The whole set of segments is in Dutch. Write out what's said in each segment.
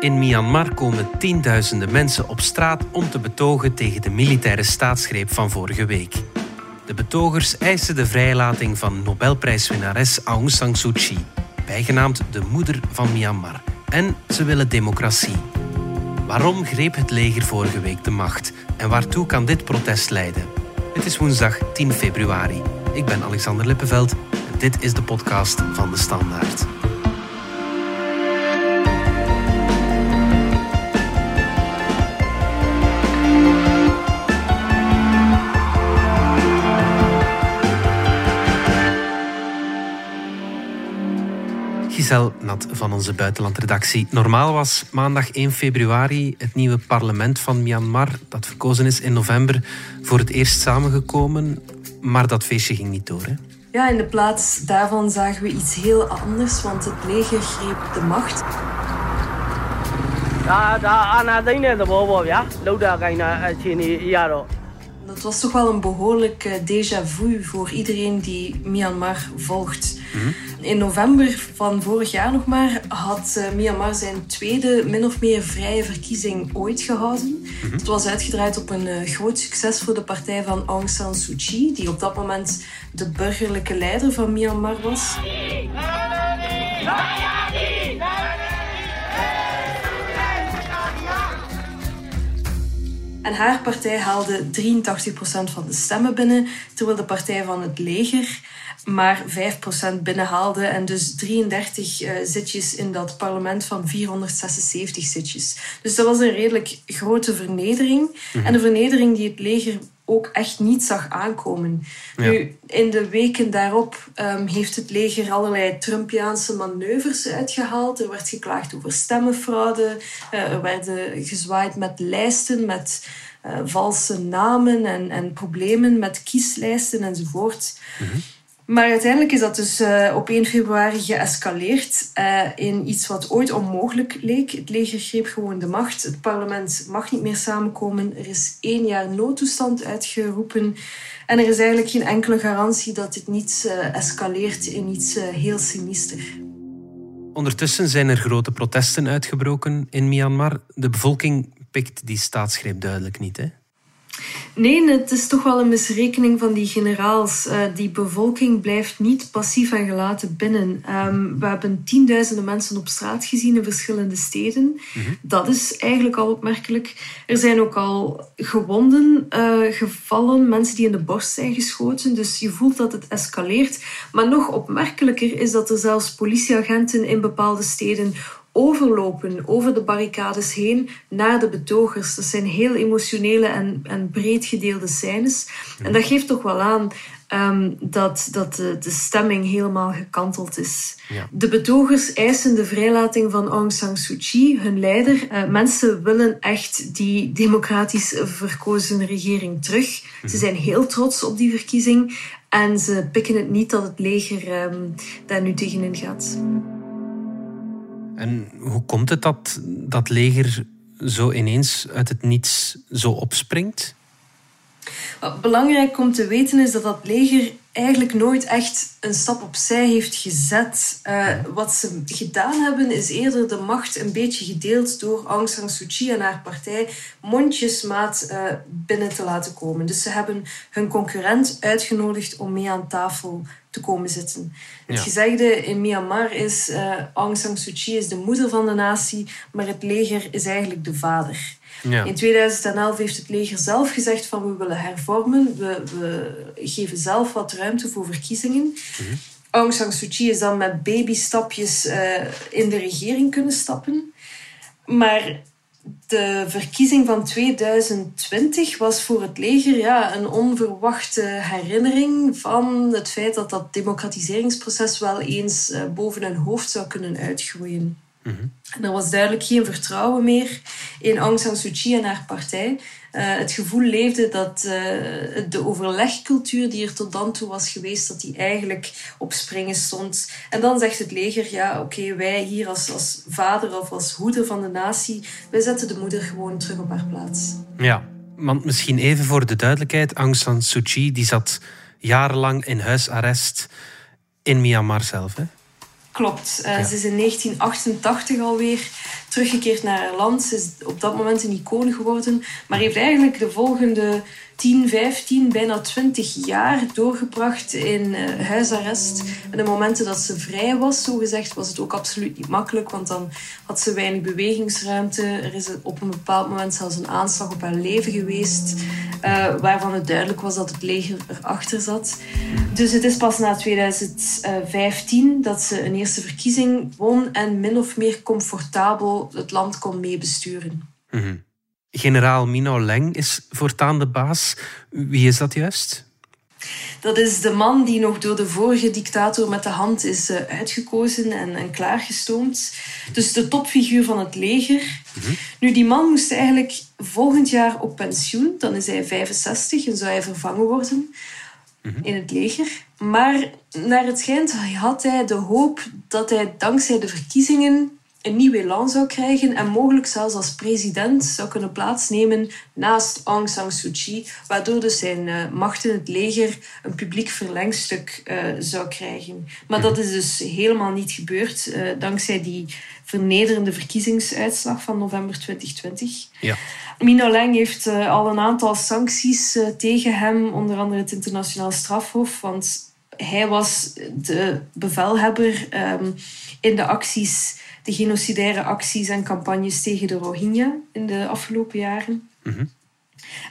In Myanmar komen tienduizenden mensen op straat om te betogen tegen de militaire staatsgreep van vorige week. De betogers eisen de vrijlating van Nobelprijswinnares Aung San Suu Kyi, bijgenaamd de moeder van Myanmar. En ze willen democratie. Waarom greep het leger vorige week de macht en waartoe kan dit protest leiden? Het is woensdag 10 februari. Ik ben Alexander Lippenveld en dit is de podcast van de Standaard. Giselle Nat van onze buitenlandredactie. Normaal was maandag 1 februari het nieuwe parlement van Myanmar, dat verkozen is in november, voor het eerst samengekomen. Maar dat feestje ging niet door, hè? Ja, in de plaats daarvan zagen we iets heel anders, want het leger greep de macht. Dat was toch wel een behoorlijk eh, déjà vu voor iedereen die Myanmar volgt. In november van vorig jaar nog maar had uh, Myanmar zijn tweede min of meer vrije verkiezing ooit gehouden. Het was uitgedraaid op een uh, groot succes voor de partij van Aung San Suu Kyi, die op dat moment de burgerlijke leider van Myanmar was. En haar partij haalde 83% van de stemmen binnen, terwijl de partij van het leger maar 5% binnenhaalde en dus 33 uh, zitjes in dat parlement van 476 zitjes. Dus dat was een redelijk grote vernedering. Mm-hmm. En een vernedering die het leger ook echt niet zag aankomen. Ja. Nu, in de weken daarop um, heeft het leger allerlei Trumpiaanse manoeuvres uitgehaald. Er werd geklaagd over stemmenfraude. Uh, er werden gezwaaid met lijsten, met uh, valse namen en, en problemen met kieslijsten enzovoort. Mm-hmm. Maar uiteindelijk is dat dus uh, op 1 februari geëscaleerd uh, in iets wat ooit onmogelijk leek. Het leger greep gewoon de macht. Het parlement mag niet meer samenkomen. Er is één jaar noodtoestand uitgeroepen. En er is eigenlijk geen enkele garantie dat dit niet uh, escaleert in iets heel sinister. Ondertussen zijn er grote protesten uitgebroken in Myanmar. De bevolking pikt die staatsgreep duidelijk niet, hè? Nee, het is toch wel een misrekening van die generaals. Uh, die bevolking blijft niet passief en gelaten binnen. Um, we hebben tienduizenden mensen op straat gezien in verschillende steden. Mm -hmm. Dat is eigenlijk al opmerkelijk. Er zijn ook al gewonden uh, gevallen, mensen die in de borst zijn geschoten. Dus je voelt dat het escaleert. Maar nog opmerkelijker is dat er zelfs politieagenten in bepaalde steden overlopen over de barricades heen naar de betogers. Dat zijn heel emotionele en, en breed gedeelde scènes. En dat geeft toch wel aan um, dat, dat de, de, stemming helemaal gekanteld is. Ja. De betogers eisen de vrijlating van Aung San Suu Kyi, hun leider. Uh, mensen willen echt die democratisch verkozen regering terug. Ze Mhm. zijn heel trots op die verkiezing. En ze pikken het niet dat het leger um, daar nu tegenin gaat. En hoe komt het dat dat leger zo ineens uit het niets zo opspringt? Wat belangrijk om te weten is dat dat leger eigenlijk nooit echt een stap opzij heeft gezet. Uh, wat ze gedaan hebben is eerder de macht een beetje gedeeld door Aung San Suu Kyi en haar partij mondjesmaat uh, binnen te laten komen. Dus ze hebben hun concurrent uitgenodigd om mee aan tafel te komen zitten. Het ja. gezegde in Myanmar is uh, Aung San Suu Kyi is de moeder van de natie, maar het leger is eigenlijk de vader. Ja. In 2011 heeft het leger zelf gezegd van we willen hervormen, we, we geven zelf wat ruimte voor verkiezingen. Mhm. Aung San Suu Kyi is dan met babystapjes uh, in de regering kunnen stappen. Maar de verkiezing van 2020 was voor het leger ja, een onverwachte herinnering van het feit dat dat democratiseringsproces wel eens uh, boven hun hoofd zou kunnen uitgroeien. Mm-hmm. En er was duidelijk geen vertrouwen meer in Aung San Suu Kyi en haar partij. Uh, het gevoel leefde dat uh, de overlegcultuur die er tot dan toe was geweest, dat die eigenlijk op springen stond. En dan zegt het leger, ja oké, wij hier als, als vader of als hoeder van de natie, wij zetten de moeder gewoon terug op haar plaats. Ja, want misschien even voor de duidelijkheid, Aung San Suu Kyi die zat jarenlang in huisarrest in Myanmar zelf, hè? Klopt. Ze is in 1988 alweer teruggekeerd naar haar land. Ze is op dat moment een icoon geworden, maar heeft eigenlijk de volgende 10, 15, bijna 20 jaar doorgebracht in uh, huisarrest. En de momenten dat ze vrij was, zo gezegd, was het ook absoluut niet makkelijk, want dan had ze weinig bewegingsruimte. Er is op een bepaald moment zelfs een aanslag op haar leven geweest, uh, waarvan het duidelijk was dat het leger erachter zat. Dus het is pas na 2015 dat ze een eerste verkiezing won en min of meer comfortabel het land kon meebesturen. Mm Generaal Mino Leng is voortaan de baas. Wie is dat juist? Dat is de man die nog door de vorige dictator met de hand is eh, uitgekozen en, en klaargestoomd. Dus de topfiguur van het leger. Mhm. Nu, die man moest eigenlijk volgend jaar op pensioen. Dan is hij 65 en zou hij vervangen worden mhm. in het leger. Maar naar het schijnt had hij de hoop dat hij dankzij de verkiezingen een nieuw elan zou krijgen en mogelijk zelfs als president zou kunnen plaatsnemen naast Aung San Suu Kyi, waardoor dus zijn uh, macht in het leger een publiek verlengstuk uh, zou krijgen. Maar dat is dus helemaal niet gebeurd, uh, dankzij die vernederende verkiezingsuitslag van november 2020. Ja. Mino Leng heeft al een aantal sancties tegen hem, onder andere het internationaal strafhof, want hij was de bevelhebber um, in de acties de genocidaire acties en campagnes tegen de Rohingya in de afgelopen jaren. Mhm.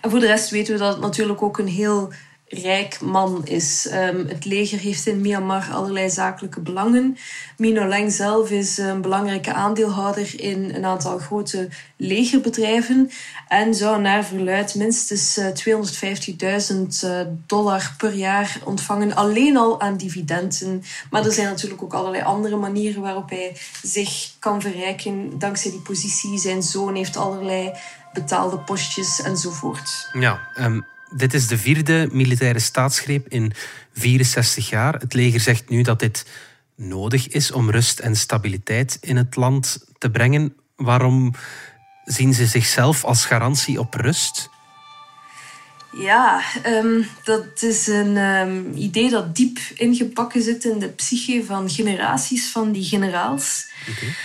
En voor de rest weten we dat het natuurlijk ook een heel rijk man is. Ehm, het leger heeft in Myanmar allerlei zakelijke belangen. Mino Leng zelf is een belangrijke aandeelhouder in een aantal grote legerbedrijven en zou naar verluid minstens 250.000 eh, dollar per jaar ontvangen, alleen al aan dividenden. Maar er zijn natuurlijk ook allerlei andere manieren waarop hij zich kan verrijken dankzij die positie. Zijn zoon heeft allerlei betaalde postjes enzovoort. Ja, um dit is de vierde militaire staatsgreep in 64 jaar. Het leger zegt nu dat dit nodig is om rust en stabiliteit in het land te brengen. Waarom zien ze zichzelf als garantie op rust? Ja, um, dat is een um, idee dat diep ingebakken zit in de psyche van generaties van die generaals. Okay.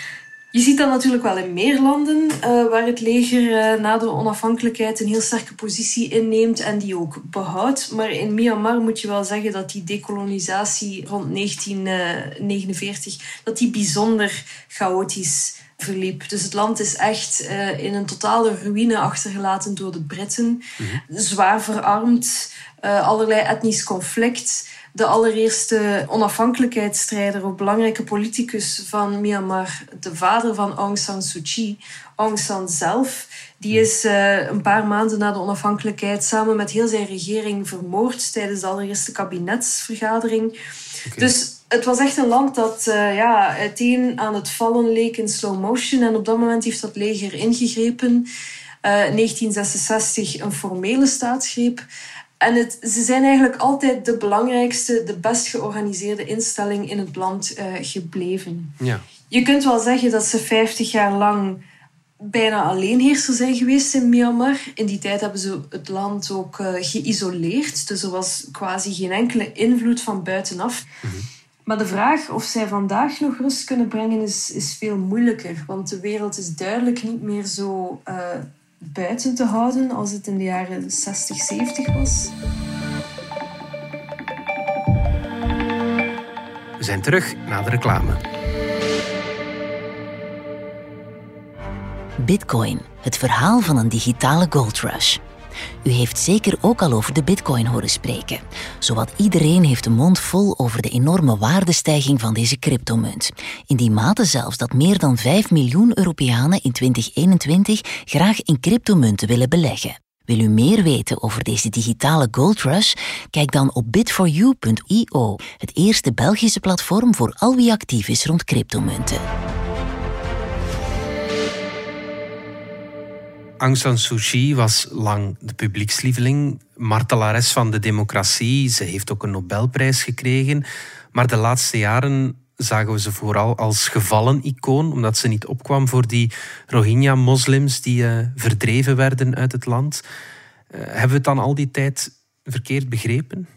Je ziet dat natuurlijk wel in meer landen, uh, waar het leger uh, na de onafhankelijkheid een heel sterke positie inneemt en die ook behoudt. Maar in Myanmar moet je wel zeggen dat die dekolonisatie rond 1949 dat die bijzonder chaotisch verliep. Dus het land is echt uh, in een totale ruïne achtergelaten door de Britten. Mm -hmm. Zwaar verarmd, allerlei etnisch conflict de allereerste onafhankelijkheidsstrijder of belangrijke politicus van Myanmar, de vader van Aung San Suu Kyi, Aung San zelf, die is uh, een paar maanden na de onafhankelijkheid samen met heel zijn regering vermoord tijdens de allereerste kabinetsvergadering. Okay. Dus het was echt een land dat uh, ja, uiteen aan het vallen leek in slow motion. En op dat moment heeft dat leger ingegrepen. Uh, 1966 een formele staatsgreep. En het, ze zijn eigenlijk altijd de belangrijkste, de best georganiseerde instelling in het land uh, gebleven. Ja. Je kunt wel zeggen dat ze 50 jaar lang bijna alleenheerser zijn geweest in Myanmar. In die tijd hebben ze het land ook uh, geïsoleerd. Dus er was quasi geen enkele invloed van buitenaf. Mm -hmm. Maar de vraag of zij vandaag nog rust kunnen brengen is, is veel moeilijker. Want de wereld is duidelijk niet meer zo uh, buiten te houden als het in de jaren 60, 70 was. We zijn terug na de reclame. Bitcoin, het verhaal van een digitale gold rush. U heeft zeker ook al over de bitcoin horen spreken. Zowat iedereen heeft de mond vol over de enorme waardestijging van deze cryptomunt. In die mate zelfs dat meer dan 5 miljoen Europeanen in 2021 graag in cryptomunten willen beleggen. Wil u meer weten over deze digitale gold rush? Kijk dan op bit4u.io, het eerste Belgische platform voor al wie actief is rond cryptomunten. Aung San Suu Kyi was lang de publiekslieveling, martelares van de democratie. Ze heeft ook een Nobelprijs gekregen. Maar de laatste jaren zagen we ze vooral als gevallen icoon, omdat ze niet opkwam voor die Rohingya-moslims die uh, verdreven werden uit het land. Uh, hebben we het dan al die tijd verkeerd begrepen?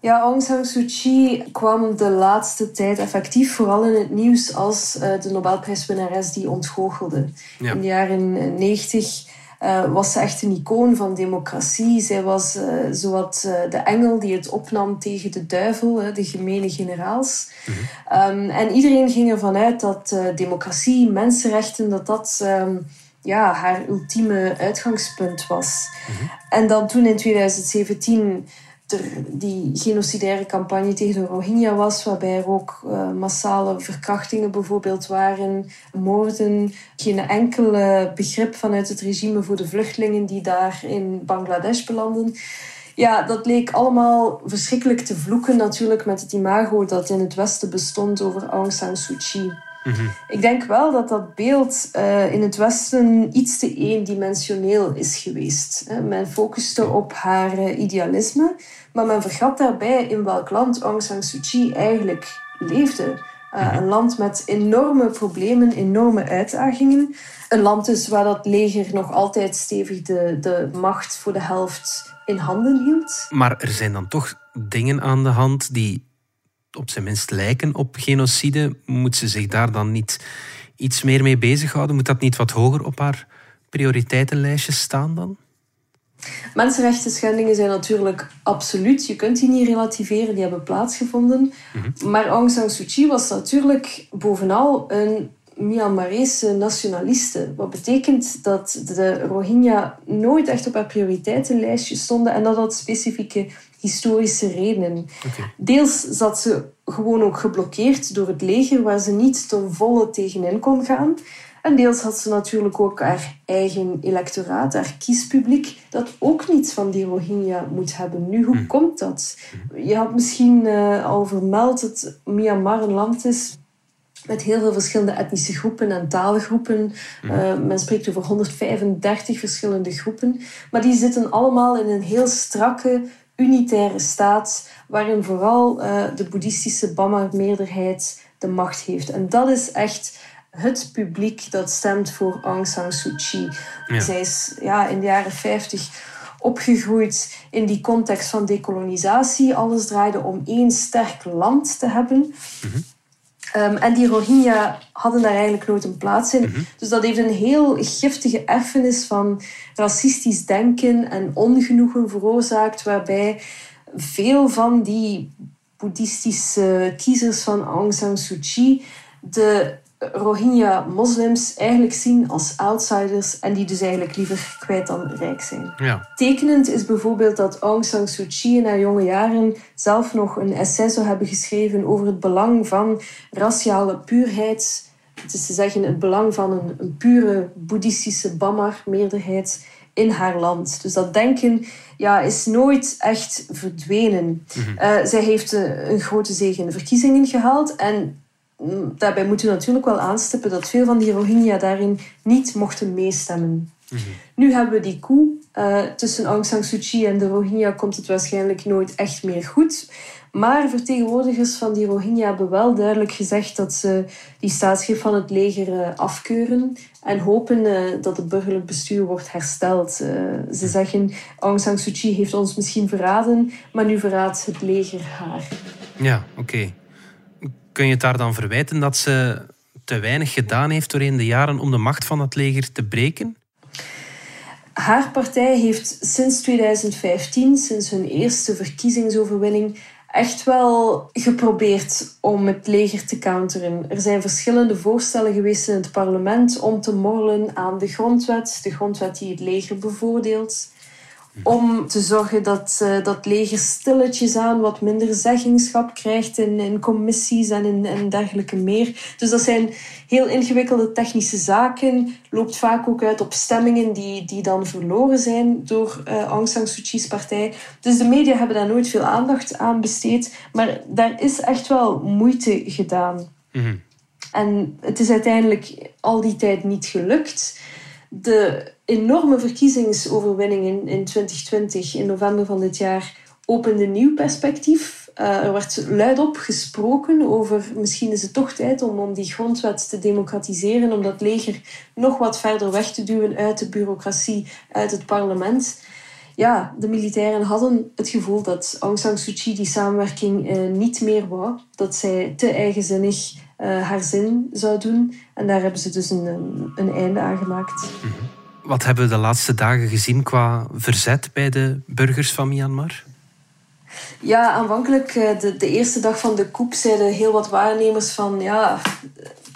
Ja, Aung San Suu Kyi kwam de laatste tijd effectief vooral in het nieuws als uh, de Nobelprijswinnares die ontgoochelde. In de jaren 90 uh, was ze echt een icoon van democratie. Zij was uh, zowat uh, de engel die het opnam tegen de duivel, de gemene generaals. Mm um, en iedereen ging ervan uit dat democratie, mensenrechten, dat dat um, ja, haar ultieme uitgangspunt was. Mm -hmm. En dan toen in 2017 er die genocidaire campagne tegen de Rohingya was, waarbij er ook uh, massale verkrachtingen bijvoorbeeld waren, moorden, geen enkele begrip vanuit het regime voor de vluchtelingen die daar in Bangladesh belanden. Ja, dat leek allemaal verschrikkelijk te vloeken natuurlijk met het imago dat in het Westen bestond over Aung San Suu Kyi. Mhm. Ik denk wel dat dat beeld uh, in het Westen iets te eendimensioneel is geweest. Men focuste op haar uh, idealisme, maar men vergat daarbij in welk land Aung San Suu Kyi eigenlijk leefde. Uh, een land met enorme problemen, enorme uitdagingen. Een land dus waar dat leger nog altijd stevig de, de macht voor de helft in handen hield. Maar er zijn dan toch dingen aan de hand die op zijn minst lijken op genocide. Moet ze zich daar dan niet iets meer mee bezighouden? Moet dat niet wat hoger op haar prioriteitenlijstje staan dan? Mensenrechten schendingen zijn natuurlijk absoluut. Je kunt die niet relativeren, die hebben plaatsgevonden. Mhm. Maar Aung San Suu Kyi was natuurlijk bovenal een Myanmarese nationaliste. Wat betekent dat de Rohingya nooit echt op haar prioriteitenlijstje stonden en dat had specifieke historische redenen. Deels zat ze gewoon ook geblokkeerd door het leger, waar ze niet ten volle tegenin kon gaan. En deels had ze natuurlijk ook haar eigen electoraat, haar kiespubliek, dat ook niets van die Rohingya moet hebben. Nu, hoe hm. komt dat? Je had misschien uh, al vermeld dat Myanmar een land is met heel veel verschillende etnische groepen en taalgroepen. Uh, men spreekt over 135 verschillende groepen. Maar die zitten allemaal in een heel strakke, unitaire staat, waarin vooral uh, de boeddhistische Bama-meerderheid de macht heeft. En dat is echt het publiek dat stemt voor Aung San Suu Kyi. Zij is ja, in de jaren 50 opgegroeid in die context van dekolonisatie. Alles draaide om één sterk land te hebben. Mm Um, en die Rohingya hadden daar eigenlijk nooit een plaats in. Mhm. Dus dat heeft een heel giftige erfenis van racistisch denken en ongenoegen veroorzaakt, waarbij veel van die boeddhistische kiezers van Aung San Suu Kyi de Rohingya-moslims eigenlijk zien als outsiders en die dus eigenlijk liever kwijt dan rijk zijn. Ja. Tekenend is bijvoorbeeld dat Aung San Suu Kyi in haar jonge jaren zelf nog een essay zou hebben geschreven over het belang van raciale puurheid. Het is te zeggen het belang van een, een pure boeddhistische Bamar-meerderheid in haar land. Dus dat denken ja, is nooit echt verdwenen. Mm zij heeft een, een grote zege in de verkiezingen gehaald en daarbij moeten we natuurlijk wel aanstippen dat veel van die Rohingya daarin niet mochten meestemmen. Mhm. Nu hebben we die koe. Uh, tussen Aung San Suu Kyi en de Rohingya komt het waarschijnlijk nooit echt meer goed. Maar vertegenwoordigers van die Rohingya hebben wel duidelijk gezegd dat ze die staatsgreep van het leger uh, afkeuren en hopen uh, dat het burgerlijk bestuur wordt hersteld. ze mhm. zeggen Aung San Suu Kyi heeft ons misschien verraden, maar nu verraadt het leger haar. Ja, oké. Kun je het daar dan verwijten dat ze te weinig gedaan heeft doorheen de jaren om de macht van het leger te breken? Haar partij heeft sinds 2015, sinds hun eerste verkiezingsoverwinning, echt wel geprobeerd om het leger te counteren. Er zijn verschillende voorstellen geweest in het parlement om te morrelen aan de grondwet, de grondwet die het leger bevoordeelt om te zorgen dat uh, dat leger stilletjes aan wat minder zeggingschap krijgt in, in commissies en in, en dergelijke meer. Dus dat zijn heel ingewikkelde technische zaken. Loopt vaak ook uit op stemmingen die, die dan verloren zijn door uh, Aung San Suu Kyi's partij. Dus de media hebben daar nooit veel aandacht aan besteed. Maar daar is echt wel moeite gedaan. Mhm. En het is uiteindelijk al die tijd niet gelukt. De enorme verkiezingsoverwinning in, in 2020, in november van dit jaar, opende nieuw perspectief. Uh, er werd luidop gesproken over misschien is het toch tijd om, om die grondwet te democratiseren, om dat leger nog wat verder weg te duwen uit de bureaucratie, uit het parlement. ja, de militairen hadden het gevoel dat Aung San Suu Kyi die samenwerking uh, niet meer wou. Dat zij te eigenzinnig uh, haar zin zou doen. En daar hebben ze dus een, een, einde aan gemaakt. Mhm. Wat hebben we de laatste dagen gezien qua verzet bij de burgers van Myanmar? Ja, aanvankelijk, eh, de, de eerste dag van de koep, zeiden heel wat waarnemers van ja,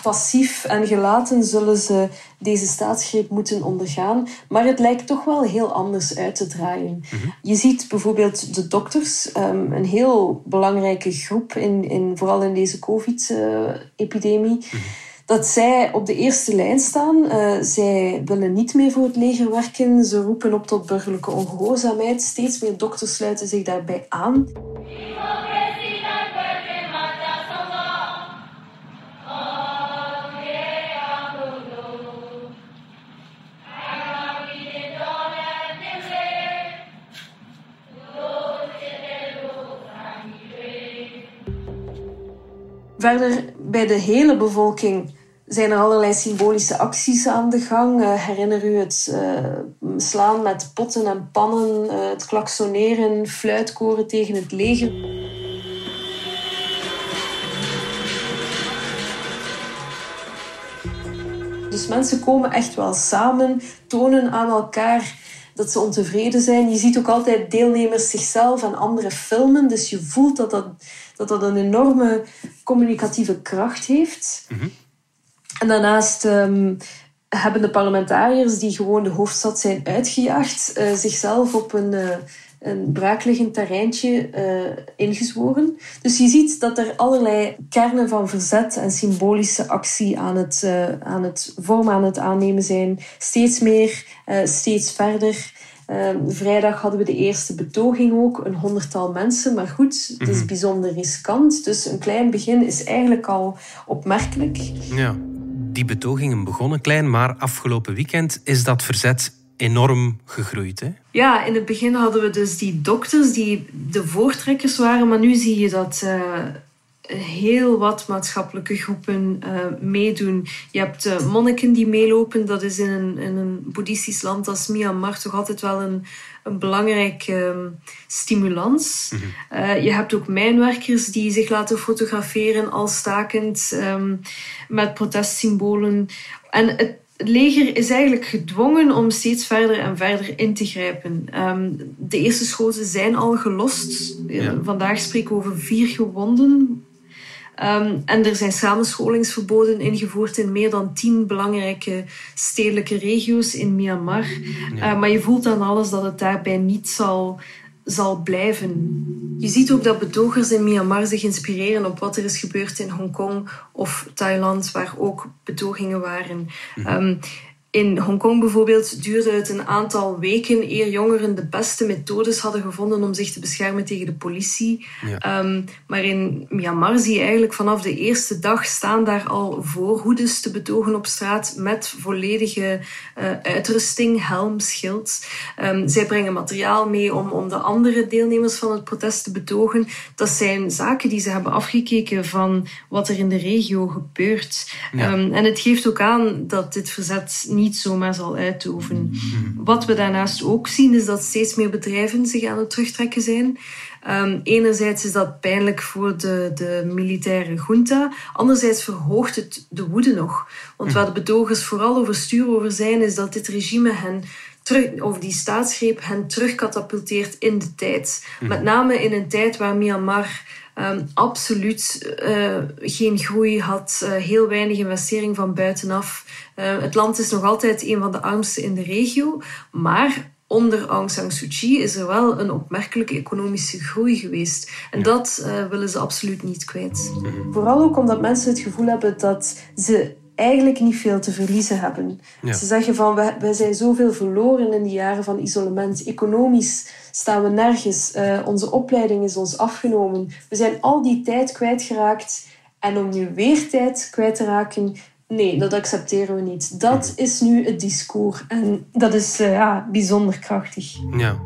passief en gelaten zullen ze deze staatsgreep moeten ondergaan. Maar het lijkt toch wel heel anders uit te draaien. Mhm. Je ziet bijvoorbeeld de dokters, ehm, een heel belangrijke groep, in, in, vooral in deze COVID-epidemie. Mhm. Dat zij op de eerste lijn staan. Uh, zij willen niet meer voor het leger werken. Ze roepen op tot burgerlijke ongehoorzaamheid. Steeds meer dokters sluiten zich daarbij aan. Verder, bij de hele bevolking zijn er allerlei symbolische acties aan de gang. Uh, herinner u het uh, slaan met potten en pannen, uh, het klaksoneren, fluitkoren tegen het leger. Dus mensen komen echt wel samen, tonen aan elkaar dat ze ontevreden zijn. Je ziet ook altijd deelnemers zichzelf en anderen filmen. Dus je voelt dat dat, dat, dat een enorme communicatieve kracht heeft. Mhm. En daarnaast um, hebben de parlementariërs die gewoon de hoofdstad zijn uitgejaagd, uh, zichzelf op een, uh, een braakliggend terreintje uh, ingezworen. Dus je ziet dat er allerlei kernen van verzet en symbolische actie aan het, aan het vormen, aan het aannemen zijn. Steeds meer, steeds verder. Ehm, vrijdag hadden we de eerste betoging ook, een honderdtal mensen. Maar goed, het is mhm. bijzonder riskant. Dus een klein begin is eigenlijk al opmerkelijk. Ja, die betogingen begonnen klein, maar afgelopen weekend is dat verzet enorm gegroeid. Hè? Ja, in het begin hadden we dus die dokters die de voortrekkers waren, maar nu zie je dat. Uh, heel wat maatschappelijke groepen uh, meedoen. Je hebt uh, monniken die meelopen. Dat is in een, in een boeddhistisch land als Myanmar toch altijd wel een, een belangrijke uh, stimulans. Mhm. je hebt ook mijnwerkers die zich laten fotograferen als stakend um, met protestsymbolen. En het het leger is eigenlijk gedwongen om steeds verder en verder in te grijpen. Um, de eerste schoten zijn al gelost. Ja. Vandaag spreken we over vier gewonden. Um, en er zijn samenscholingsverboden ingevoerd in meer dan tien belangrijke stedelijke regio's in Myanmar. Ja. Uh, maar je voelt aan alles dat het daarbij niet zal, zal blijven. Je ziet ook dat betogers in Myanmar zich inspireren op wat er is gebeurd in Hongkong of Thailand, waar ook betogingen waren. Mm -hmm. um, in Hongkong bijvoorbeeld duurde het een aantal weken eer jongeren de beste methodes hadden gevonden om zich te beschermen tegen de politie. Ja. Um, maar in Myanmar zie je eigenlijk vanaf de eerste dag staan daar al voorhoedes te betogen op straat met volledige uh, uitrusting, helm, schild. Um, zij brengen materiaal mee om, om de andere deelnemers van het protest te betogen. Dat zijn zaken die ze hebben afgekeken van wat er in de regio gebeurt. Ja. Um, en het geeft ook aan dat dit verzet niet niet zomaar zal uitoefenen. Mhm. Wat we daarnaast ook zien, is dat steeds meer bedrijven zich aan het terugtrekken zijn. Um, enerzijds is dat pijnlijk voor de, de militaire junta. Anderzijds verhoogt het de woede nog. Want mhm. waar de betogers vooral over stuur over zijn, is dat dit regime hen terug, of die staatsgreep hen terugkatapulteert in de tijd. Mhm. Met name in een tijd waar Myanmar um, absoluut uh, geen groei had, uh, heel weinig investering van buitenaf. Uh, het land is nog altijd een van de armste in de regio, maar onder Aung San Suu Kyi is er wel een opmerkelijke economische groei geweest. En ja. dat willen ze absoluut niet kwijt. Vooral ook omdat mensen het gevoel hebben dat ze eigenlijk niet veel te verliezen hebben. Ja. Ze zeggen van, we, we zijn zoveel verloren in die jaren van isolement. Economisch staan we nergens. Uh, onze opleiding is ons afgenomen. We zijn al die tijd kwijtgeraakt. En om nu weer tijd kwijt te raken, nee, dat accepteren we niet. Dat is nu het discours. En dat is uh, ja, bijzonder krachtig. Ja.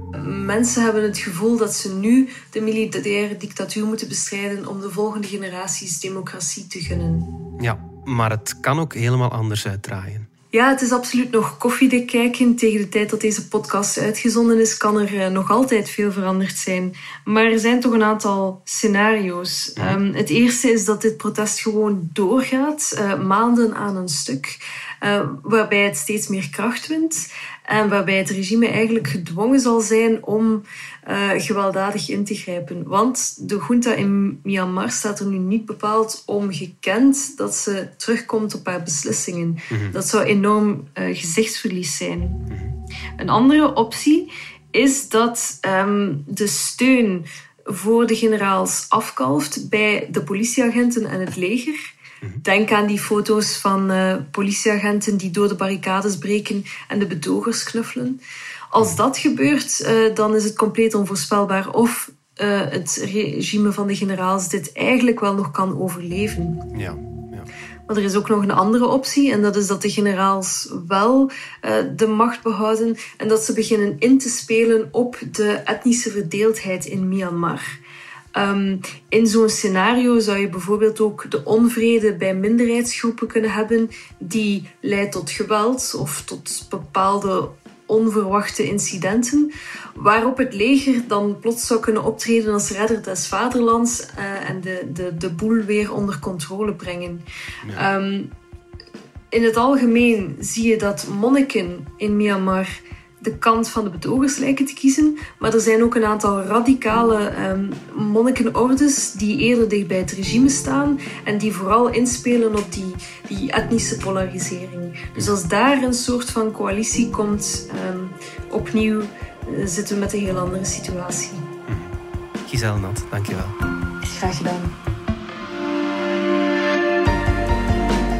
Mensen hebben het gevoel dat ze nu de militaire dictatuur moeten bestrijden om de volgende generaties democratie te gunnen. Ja, maar het kan ook helemaal anders uitdraaien. Ja, het is absoluut nog koffiedik kijken. Tegen de tijd dat deze podcast uitgezonden is, kan er eh, nog altijd veel veranderd zijn. Maar er zijn toch een aantal scenario's. Ehm, het eerste is dat dit protest gewoon doorgaat, uh, maanden aan een stuk, uh, waarbij het steeds meer kracht wint. En waarbij het regime eigenlijk gedwongen zal zijn om uh, gewelddadig in te grijpen. Want de junta in Myanmar staat er nu niet bepaald om gekend dat ze terugkomt op haar beslissingen. Mhm. Dat zou enorm uh, gezichtsverlies zijn. Een andere optie is dat um, de steun voor de generaals afkalft bij de politieagenten en het leger. Denk aan die foto's van uh, politieagenten die door de barricades breken en de betogers knuffelen. Als dat gebeurt, uh, dan is het compleet onvoorspelbaar of uh, het regime van de generaals dit eigenlijk wel nog kan overleven. Ja. ja. Maar er is ook nog een andere optie en dat is dat de generaals wel de macht behouden en dat ze beginnen in te spelen op de etnische verdeeldheid in Myanmar. Um, in zo'n scenario zou je bijvoorbeeld ook de onvrede bij minderheidsgroepen kunnen hebben, die leidt tot geweld of tot bepaalde onverwachte incidenten, waarop het leger dan plots zou kunnen optreden als redder des vaderlands uh, en de, de, de boel weer onder controle brengen. Ja. Um, in het algemeen zie je dat monniken in Myanmar de kant van de betogers lijken te kiezen. Maar er zijn ook een aantal radicale um, monnikenordes die eerder dicht bij het regime staan en die vooral inspelen op die, die etnische polarisering. Dus als daar een soort van coalitie komt, um, opnieuw uh, zitten we met een heel andere situatie. Giselle Nat, dankjewel. Graag gedaan.